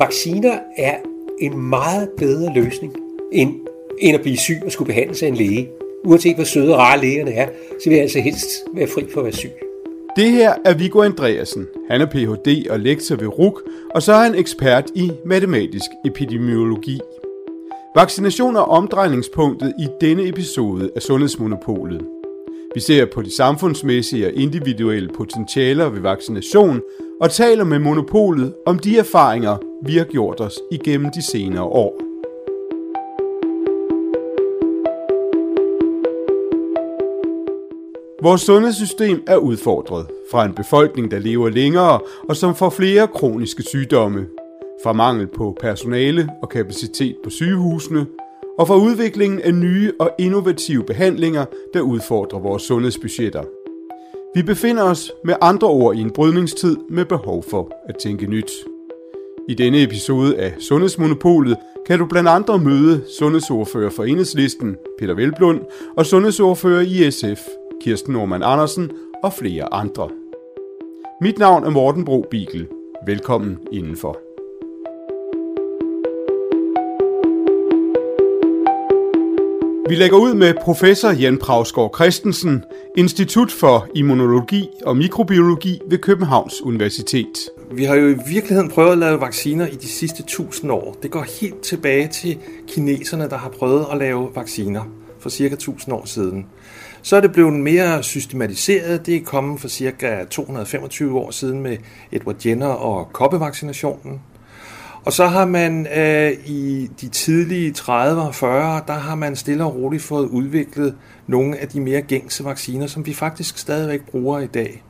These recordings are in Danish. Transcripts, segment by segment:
vacciner er en meget bedre løsning, end, end at blive syg og skulle behandles af en læge. Uanset hvor søde og rare lægerne er, så vil jeg altså helst være fri for at være syg. Det her er Viggo Andreasen. Han er Ph.D. og lektor ved RUK, og så er han ekspert i matematisk epidemiologi. Vaccination er omdrejningspunktet i denne episode af Sundhedsmonopolet. Vi ser på de samfundsmæssige og individuelle potentialer ved vaccination og taler med monopolet om de erfaringer, vi har gjort os igennem de senere år. Vores sundhedssystem er udfordret fra en befolkning, der lever længere og som får flere kroniske sygdomme, fra mangel på personale og kapacitet på sygehusene, og fra udviklingen af nye og innovative behandlinger, der udfordrer vores sundhedsbudgetter. Vi befinder os med andre ord i en brydningstid med behov for at tænke nyt. I denne episode af Sundhedsmonopolet kan du blandt andre møde sundhedsordfører for Enhedslisten, Peter Velblund, og sundhedsordfører i SF, Kirsten Norman Andersen og flere andre. Mit navn er Morten Bro Bigel. Velkommen indenfor. Vi lægger ud med professor Jan Prausgaard Christensen, Institut for Immunologi og Mikrobiologi ved Københavns Universitet. Vi har jo i virkeligheden prøvet at lave vacciner i de sidste tusind år. Det går helt tilbage til kineserne, der har prøvet at lave vacciner for cirka 1000 år siden. Så er det blevet mere systematiseret. Det er kommet for cirka 225 år siden med Edward Jenner og koppevaccinationen. Og så har man øh, i de tidlige 30'er og 40'er, der har man stille og roligt fået udviklet nogle af de mere gængse vacciner, som vi faktisk stadigvæk bruger i dag.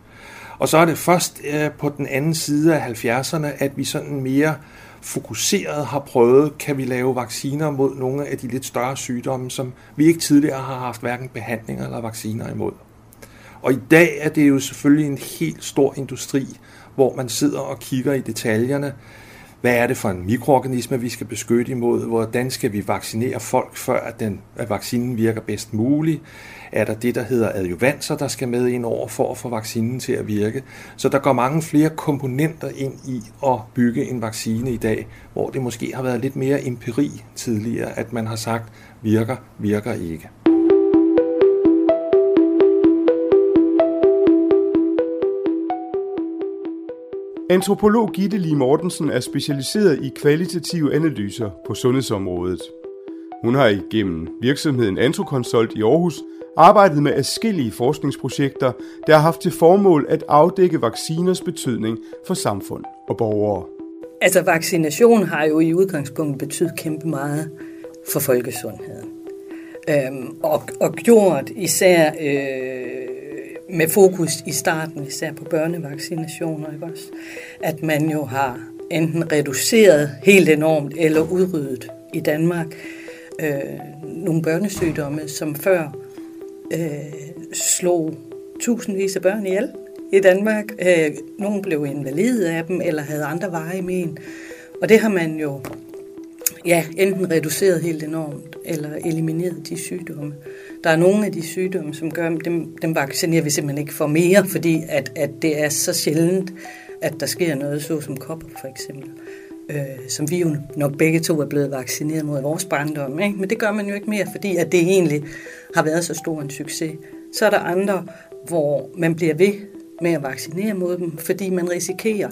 Og så er det først øh, på den anden side af 70'erne, at vi sådan mere fokuseret har prøvet, kan vi lave vacciner mod nogle af de lidt større sygdomme, som vi ikke tidligere har haft hverken behandlinger eller vacciner imod. Og i dag er det jo selvfølgelig en helt stor industri, hvor man sidder og kigger i detaljerne. Hvad er det for en mikroorganisme, vi skal beskytte imod? Hvordan skal vi vaccinere folk, før at, den, at vaccinen virker bedst muligt? Er der det, der hedder adjuvanser, der skal med ind over for at få vaccinen til at virke? Så der går mange flere komponenter ind i at bygge en vaccine i dag, hvor det måske har været lidt mere empiri tidligere, at man har sagt, virker, virker ikke. Antropolog Gitte Lee Mortensen er specialiseret i kvalitative analyser på sundhedsområdet. Hun har igennem virksomheden Antroconsult i Aarhus arbejdet med adskillige forskningsprojekter, der har haft til formål at afdække vacciners betydning for samfund og borgere. Altså vaccination har jo i udgangspunktet betydet kæmpe meget for folkesundheden. Øhm, og, og gjort især øh, med fokus i starten, især på børnevaccinationer, ikke også? at man jo har enten reduceret helt enormt eller udryddet i Danmark øh, nogle børnesygdomme, som før øh, slog tusindvis af børn ihjel i Danmark. Øh, nogle blev invalide af dem, eller havde andre veje med. Og det har man jo ja, enten reduceret helt enormt, eller elimineret de sygdomme. Der er nogle af de sygdomme, som gør, dem, dem vaccinerer vi simpelthen ikke for mere, fordi at, at det er så sjældent, at der sker noget, så som kopper for eksempel. Øh, som vi jo nok begge to er blevet vaccineret mod i vores barndom. Ikke? Men det gør man jo ikke mere, fordi at det egentlig har været så stor en succes. Så er der andre, hvor man bliver ved med at vaccinere mod dem, fordi man risikerer,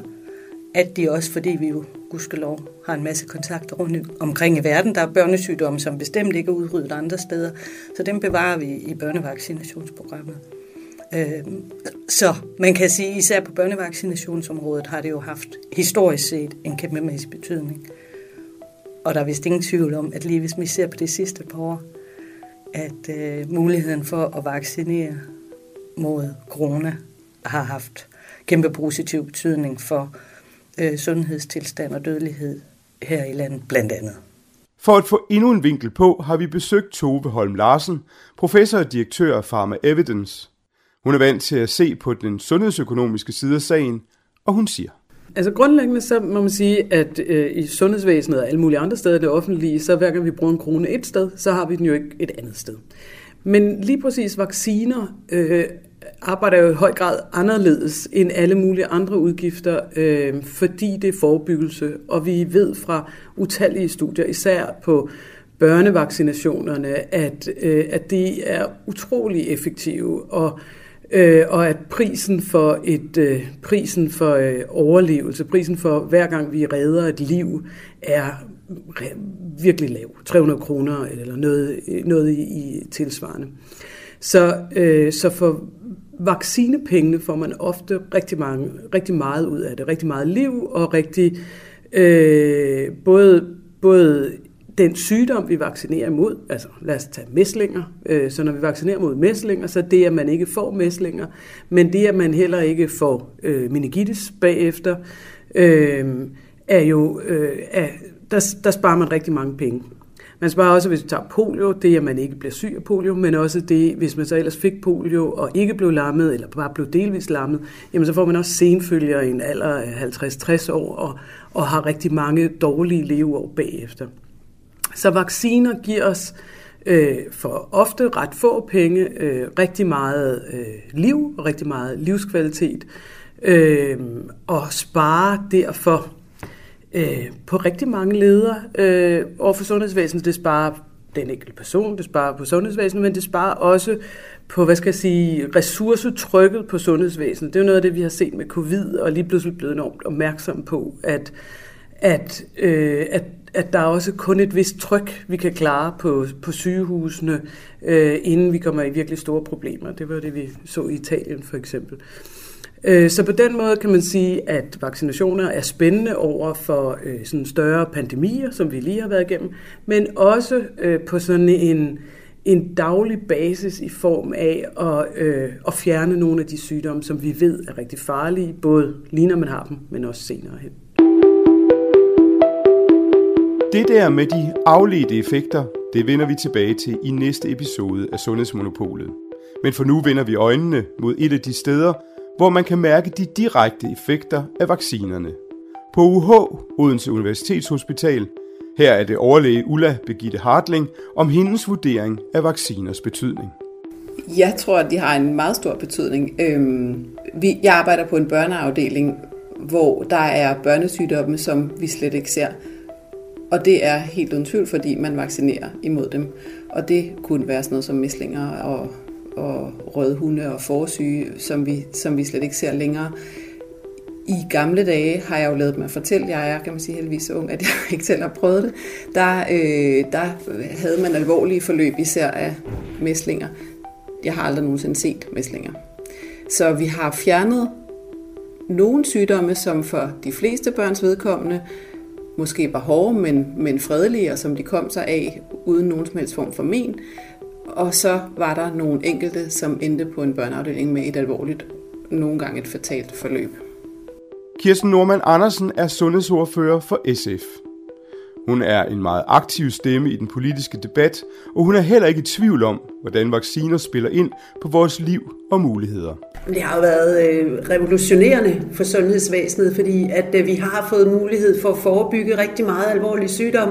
at de også, fordi vi jo gudskelov har en masse kontakter rundt omkring i verden. Der er børnesygdomme, som bestemt ikke er udryddet andre steder, så dem bevarer vi i børnevaccinationsprogrammet. Øh, så man kan sige, især på børnevaccinationsområdet har det jo haft historisk set en kæmpemæssig betydning. Og der er vist ingen tvivl om, at lige hvis vi ser på det sidste par år, at øh, muligheden for at vaccinere mod corona har haft kæmpe positiv betydning for øh, sundhedstilstand og dødelighed her i landet blandt andet. For at få endnu en vinkel på, har vi besøgt Tove Holm Larsen, professor og direktør af Pharma Evidence. Hun er vant til at se på den sundhedsøkonomiske side af sagen, og hun siger. Altså grundlæggende så må man sige, at øh, i sundhedsvæsenet og alle mulige andre steder i det offentlige, så hver gang vi bruger en krone et sted, så har vi den jo ikke et andet sted. Men lige præcis vacciner øh, arbejder jo i høj grad anderledes end alle mulige andre udgifter, øh, fordi det er forebyggelse, og vi ved fra utallige studier, især på børnevaccinationerne, at, øh, at det er utrolig effektive, og øh, og at prisen for et øh, prisen for øh, overlevelse, prisen for hver gang vi redder et liv, er virkelig lav. 300 kroner eller noget, noget i, i tilsvarende. Så, øh, så for vaccinepengene får man ofte rigtig, mange, rigtig meget ud af det. Rigtig meget liv og rigtig øh, både, både den sygdom, vi vaccinerer imod, altså lad os tage mæslinger, øh, så når vi vaccinerer mod mæslinger, så det, at man ikke får mæslinger, men det, at man heller ikke får øh, meningitis bagefter, øh, er jo, øh, er, der, der sparer man rigtig mange penge. Man sparer også, hvis man tager polio, det er, at man ikke bliver syg af polio, men også det, hvis man så ellers fik polio og ikke blev lammet, eller bare blev delvis lammet, jamen så får man også senfølger i en alder af 50-60 år og, og har rigtig mange dårlige leveår bagefter. Så vacciner giver os øh, for ofte ret få penge øh, rigtig meget øh, liv og rigtig meget livskvalitet, øh, og spare derfor øh, på rigtig mange ledere øh, over for sundhedsvæsenet. Det sparer den enkelte person, det sparer på sundhedsvæsenet, men det sparer også på, hvad skal jeg sige, ressourcetrykket på sundhedsvæsenet. Det er jo noget af det, vi har set med covid, og lige pludselig blevet enormt opmærksom på, at, at, øh, at, at der er også kun et vist tryk, vi kan klare på, på sygehusene, øh, inden vi kommer i virkelig store problemer. Det var det, vi så i Italien for eksempel. Øh, Øh, Øh, så på den måde kan man sige, at vaccinationer er spændende over for øh, sådan større pandemier, som vi lige har været igennem, men også øh, på sådan en, en daglig basis i form af at, at fjerne nogle af de sygdomme, som vi ved er rigtig farlige, både lige når man har dem, men også senere hen. Det der med de afledte effekter, det vender vi tilbage til i næste episode af Sundhedsmonopolet. Men for nu vender vi øjnene mod et af de steder, hvor man kan mærke de direkte effekter af vaccinerne. På UH, Odense Universitetshospital, her er det overlæge Ulla Begitte Hartling om hendes vurdering af vacciners betydning. Jeg tror, at de har en meget stor betydning. Øhm, vi, jeg arbejder på en børneafdeling, hvor der er børnesygdomme, som vi slet ikke ser. Og det er helt uden tvivl, fordi man vaccinerer imod dem. Og det kunne være sådan noget som mislinger og og rødhunde og forsyge, som vi, som vi slet ikke ser længere. I gamle dage har jeg jo lavet mig fortælle, jeg er, kan man sige, heldigvis så ung, at jeg ikke selv har prøvet det, der, øh, der havde man alvorlige forløb, især af mæslinger. Jeg har aldrig nogensinde set mæslinger. Så vi har fjernet nogle sygdomme, som for de fleste børns vedkommende måske var hårde, men, men fredelige, og som de kom sig af uden nogen som helst form for men. Og så var der nogle enkelte, som endte på en børneafdeling med et alvorligt, nogle gange et fatalt forløb. Kirsten Norman Andersen er sundhedsordfører for SF. Hun er en meget aktiv stemme i den politiske debat, og hun er heller ikke i tvivl om, hvordan vacciner spiller ind på vores liv og muligheder. Det har jo været øh, revolutionerende for sundhedsvæsenet, fordi at øh, vi har fået mulighed for at forebygge rigtig meget alvorlig sygdom,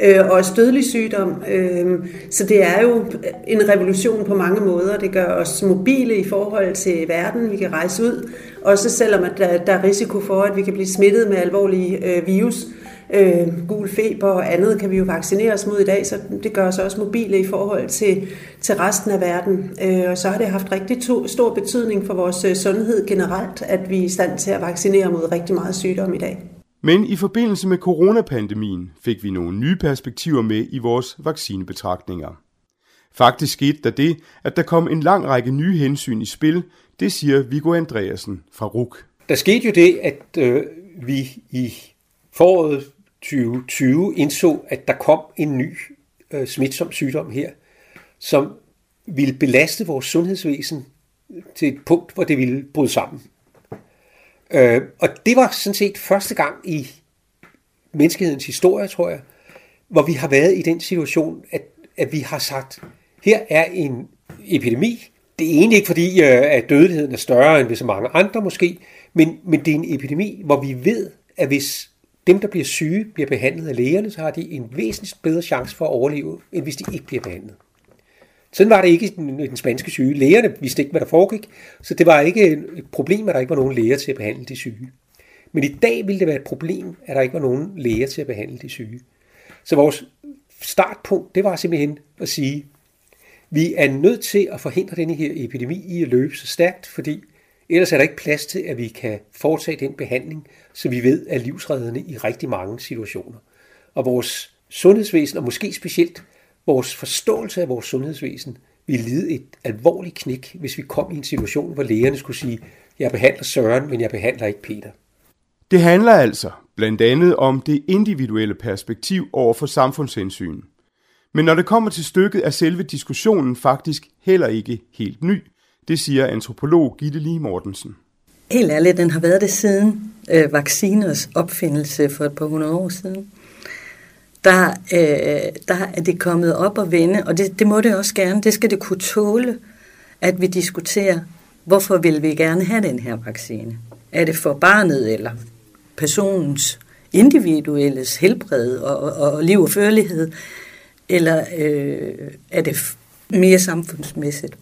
øh, og dødelig sygdom. Øh, så det er jo en revolution på mange måder. Det gør os mobile i forhold til verden. Vi kan rejse ud, også selvom at der, der er risiko for, at vi kan blive smittet med alvorlige øh, virus. Øh, gul feber og andet kan vi jo vaccinere os mod i dag, så det gør os også mobile i forhold til, til resten af verden. Øh, og så har det haft rigtig to, stor betydning for vores øh, sundhed generelt, at vi er i stand til at vaccinere mod rigtig meget sygdom i dag. Men i forbindelse med coronapandemien fik vi nogle nye perspektiver med i vores vaccinebetragtninger. Faktisk skete der det, at der kom en lang række nye hensyn i spil, det siger Viggo Andreasen fra RUK. Der skete jo det, at øh, vi i foråret 2020 indså, at der kom en ny øh, smitsom sygdom her, som ville belaste vores sundhedsvæsen til et punkt, hvor det ville bryde sammen. Øh, og det var sådan set første gang i menneskehedens historie, tror jeg, hvor vi har været i den situation, at, at vi har sagt, her er en epidemi. Det er egentlig ikke fordi, øh, at dødeligheden er større end ved så mange andre måske, men, men det er en epidemi, hvor vi ved, at hvis dem, der bliver syge, bliver behandlet af lægerne, så har de en væsentligt bedre chance for at overleve, end hvis de ikke bliver behandlet. Sådan var det ikke i den, den spanske syge. Lægerne vidste ikke, hvad der foregik, så det var ikke et problem, at der ikke var nogen læger til at behandle de syge. Men i dag ville det være et problem, at der ikke var nogen læger til at behandle de syge. Så vores startpunkt, det var simpelthen at sige, vi er nødt til at forhindre denne her epidemi i at løbe så stærkt, fordi ellers er der ikke plads til, at vi kan foretage den behandling, som vi ved er livsreddende i rigtig mange situationer. Og vores sundhedsvæsen, og måske specielt vores forståelse af vores sundhedsvæsen, ville lide et alvorligt knæk, hvis vi kom i en situation, hvor lægerne skulle sige, jeg behandler Søren, men jeg behandler ikke Peter. Det handler altså blandt andet om det individuelle perspektiv over for samfundshensyn. Men når det kommer til stykket, er selve diskussionen faktisk heller ikke helt ny. Det siger antropolog Gitte Lee Mortensen. Helt ærligt, den har været det siden øh, vacciners opfindelse for et par hundrede år siden. Der, øh, der er det kommet op og vende, og det, det må det også gerne. Det skal det kunne tåle, at vi diskuterer, hvorfor vil vi gerne have den her vaccine. Er det for barnet eller personens individuelles helbred og, og, og liv og førlighed, eller øh, er det mere samfundsmæssigt?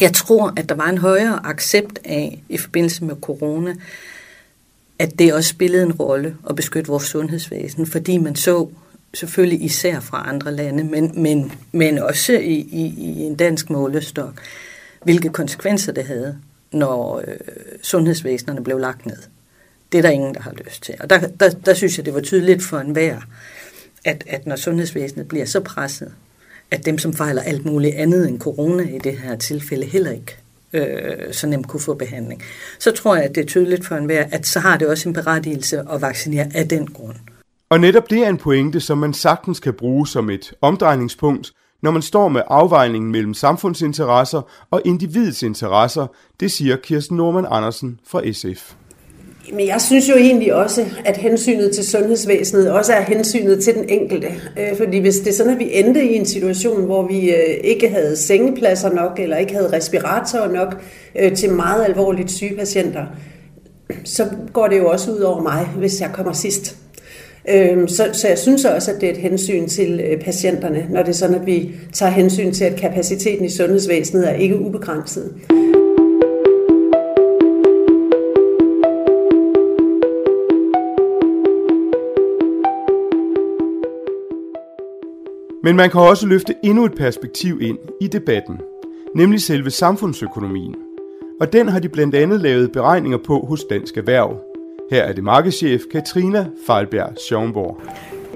Jeg tror, at der var en højere accept af i forbindelse med corona, at det også spillede en rolle at beskytte vores sundhedsvæsen, fordi man så selvfølgelig især fra andre lande, men, men, men også i, i, i en dansk målestok, hvilke konsekvenser det havde, når øh, sundhedsvæsenerne blev lagt ned. Det er der ingen, der har lyst til. Og der, der, der synes jeg, det var tydeligt for enhver, at, at når sundhedsvæsenet bliver så presset, at dem, som fejler alt muligt andet end corona i det her tilfælde, heller ikke øh, så nemt kunne få behandling. Så tror jeg, at det er tydeligt for enhver, at så har det også en berettigelse at vaccinere af den grund. Og netop det er en pointe, som man sagtens kan bruge som et omdrejningspunkt, når man står med afvejningen mellem samfundsinteresser og individets interesser, det siger Kirsten Norman Andersen fra SF. Men jeg synes jo egentlig også, at hensynet til sundhedsvæsenet også er hensynet til den enkelte. Øh, fordi hvis det er sådan, at vi endte i en situation, hvor vi øh, ikke havde sengepladser nok, eller ikke havde respiratorer nok øh, til meget alvorligt syge patienter, så går det jo også ud over mig, hvis jeg kommer sidst. Øhm, så, så jeg synes også, at det er et hensyn til patienterne, når det er sådan, at vi tager hensyn til, at kapaciteten i sundhedsvæsenet er ikke ubegrænset. Men man kan også løfte endnu et perspektiv ind i debatten, nemlig selve samfundsøkonomien. Og den har de blandt andet lavet beregninger på hos Dansk Erhverv. Her er det markedschef Katrina Falbjerg Schaumborg.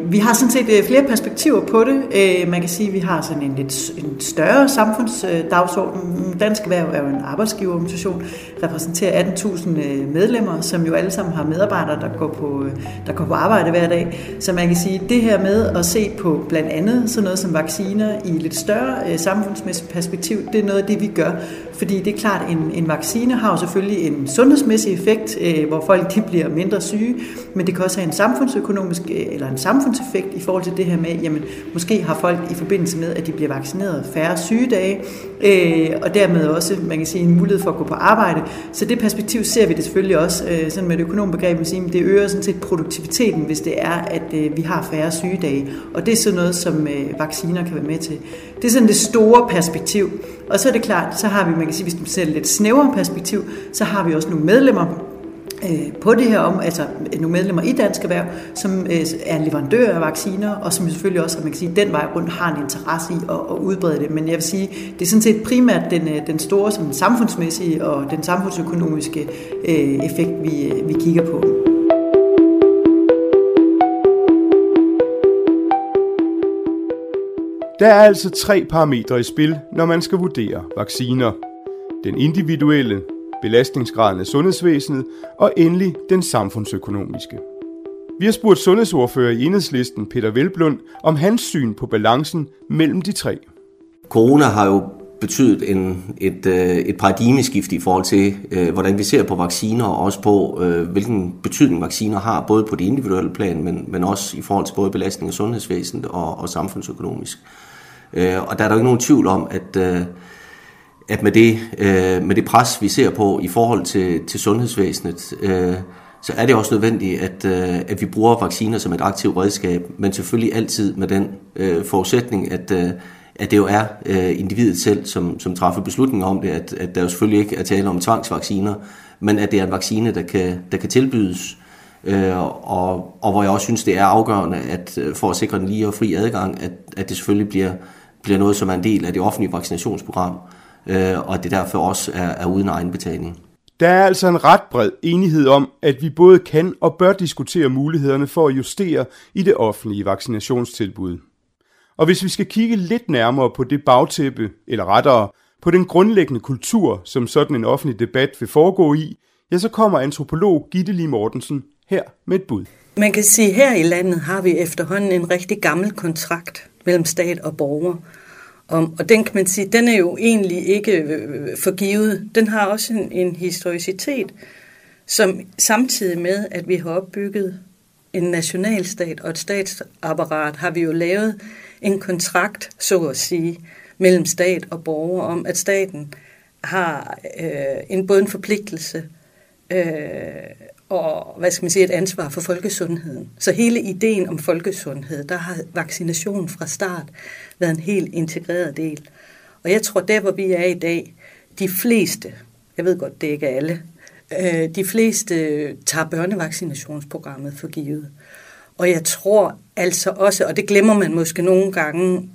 Vi har sådan set øh, flere perspektiver på det. Øh, man kan sige, at vi har sådan en lidt en større samfundsdagsorden. Dansk Erhverv er jo en arbejdsgiverorganisation, repræsenterer 18.000 øh, medlemmer, som jo alle sammen har medarbejdere, der går, på, der går på arbejde hver dag. Så man kan sige, at det her med at se på blandt andet sådan noget som vacciner i lidt større samfundsmæssigt perspektiv, det er noget af det, vi gør. Fordi det er klart, en, en vaccine har jo selvfølgelig en sundhedsmæssig effekt, øh, hvor folk de bliver mindre syge, men det kan også have en samfundsøkonomisk øh, eller en samfundseffekt i forhold til det her med, jamen måske har folk i forbindelse med, at de bliver vaccineret færre sygedage, øh, og dermed også, man kan sige, en mulighed for at gå på arbejde. Så det perspektiv ser vi det selvfølgelig også, øh, sådan med et økonombegreb, man siger, det øger sådan set produktiviteten, hvis det er, at øh, vi har færre sygedage. Og det er sådan noget, som øh, vacciner kan være med til. Det er sådan det store perspektiv. Og så er det klart, så har vi, man kan sige, hvis du ser lidt snævere perspektiv, så har vi også nogle medlemmer, øh, på det her om, altså nogle medlemmer i Dansk Erhverv, som øh, er leverandør af vacciner, og som selvfølgelig også, man kan sige, den vej rundt har en interesse i at, at udbrede det. Men jeg vil sige, det er sådan set primært den, øh, den store som samfundsmæssige og den samfundsøkonomiske effekt, vi, vi kigger på. Der er altså tre parametre i spil, når man skal vurdere vacciner. Den individuelle, belastningsgraden af sundhedsvæsenet og endelig den samfundsøkonomiske. Vi har spurgt sundhedsordfører i enhedslisten Peter Velblund om hans syn på balancen mellem de tre. Corona har jo betydet en, et, øh, et paradigmeskift i forhold til, øh, hvordan vi ser på vacciner, og også på, øh, hvilken betydning vacciner har, både på det individuelle plan, men, men også i forhold til både belastning af sundhedsvæsenet og, og samfundsøkonomisk. Og der er der jo ikke nogen tvivl om, at, at med det, øh, med det pres, vi ser på i forhold til, til sundhedsvæsenet, øh, så er det også nødvendigt, at, øh, at vi bruger vacciner som et aktivt redskab, men selvfølgelig altid med den øh, forudsætning, at, øh, at det jo er øh, individet selv, som, som træffer beslutninger om det, at, at der jo selvfølgelig ikke er tale om tvangsvacciner, men at det er en vaccine, der kan, der kan tilbydes, øh, og, og hvor jeg også synes, det er afgørende, at øh, for at sikre den lige og fri adgang, at, at det selvfølgelig bliver, bliver noget, som er en del af det offentlige vaccinationsprogram, øh, og at det derfor også er, er uden egenbetaling. Der er altså en ret bred enighed om, at vi både kan og bør diskutere mulighederne for at justere i det offentlige vaccinationstilbud. Og hvis vi skal kigge lidt nærmere på det bagtæppe, eller rettere på den grundlæggende kultur, som sådan en offentlig debat vil foregå i, ja, så kommer antropolog Gitte Lee Mortensen her med et bud. Man kan sige, at her i landet har vi efterhånden en rigtig gammel kontrakt mellem stat og borger. Og, og den kan man sige, den er jo egentlig ikke øh, øh, forgivet. Den har også en, en historicitet, som samtidig med, at vi har opbygget en nationalstat og et statsapparat, har vi jo lavet en kontrakt, så at sige, mellem stat og borger om, at staten har øh, en, både en forpligtelse øh, og hvad skal man sige, et ansvar for folkesundheden. Så hele ideen om folkesundhed, der har vaccination fra start været en helt integreret del. Og jeg tror, der hvor vi er i dag, de fleste, jeg ved godt, det er ikke alle, øh, de fleste tager børnevaccinationsprogrammet for givet. Og jeg tror altså også, og det glemmer man måske nogle gange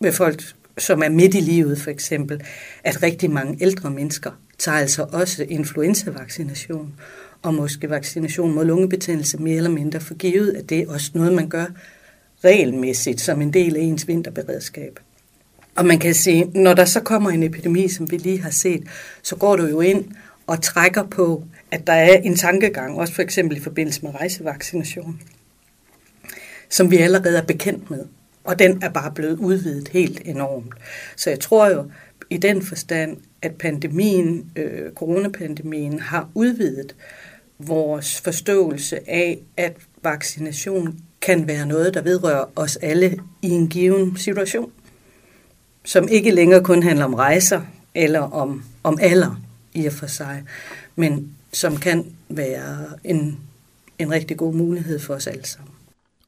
med folk, som er midt i livet for eksempel, at rigtig mange ældre mennesker tager altså også influenzavaccination og måske vaccination mod lungebetændelse mere eller mindre forgivet, at det er også noget, man gør regelmæssigt som en del af ens vinterberedskab. Og man kan sige, når der så kommer en epidemi, som vi lige har set, så går du jo ind og trækker på, at der er en tankegang, også for eksempel i forbindelse med rejsevaccination, som vi allerede er bekendt med. Og den er bare blevet udvidet helt enormt. Så jeg tror jo i den forstand, at pandemien, øh, coronapandemien, har udvidet vores forståelse af, at vaccination kan være noget, der vedrører os alle i en given situation, som ikke længere kun handler om rejser eller om, om alder i og for sig, men som kan være en, en rigtig god mulighed for os alle sammen.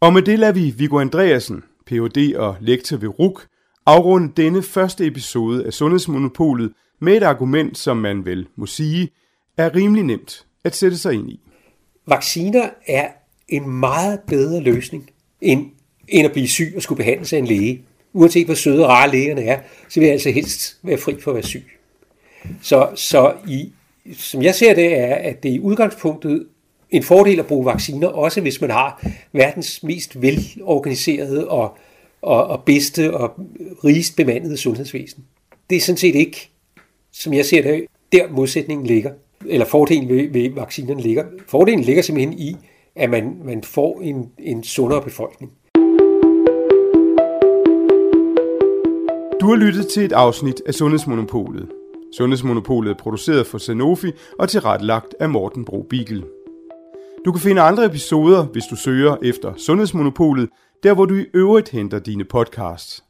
Og med det lader vi Viggo Andreasen, Ph.D. og lektor ved RUK, afrunde denne første episode af Sundhedsmonopolet med et argument, som man vel må sige, er rimelig nemt at sætte sig ind i. Vacciner er en meget bedre løsning, end, end at blive syg og skulle behandles af en læge. Uanset hvor søde og rare lægerne er, så vil jeg altså helst være fri for at være syg. Så, så i, som jeg ser det, er, at det i udgangspunktet en fordel at bruge vacciner, også hvis man har verdens mest velorganiserede og, og, og bedste og rigest bemandede sundhedsvæsen. Det er sådan set ikke, som jeg ser det, der modsætningen ligger, eller fordelen ved, ved vaccinerne ligger. Fordelen ligger simpelthen i, at man, man får en, en sundere befolkning. Du har lyttet til et afsnit af Sundhedsmonopolet. Sundhedsmonopolet er produceret for Sanofi og tilrettelagt af Morten Bro Bigel. Du kan finde andre episoder, hvis du søger efter Sundhedsmonopolet, der hvor du i øvrigt henter dine podcasts.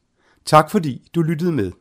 Tak fordi du lyttede med.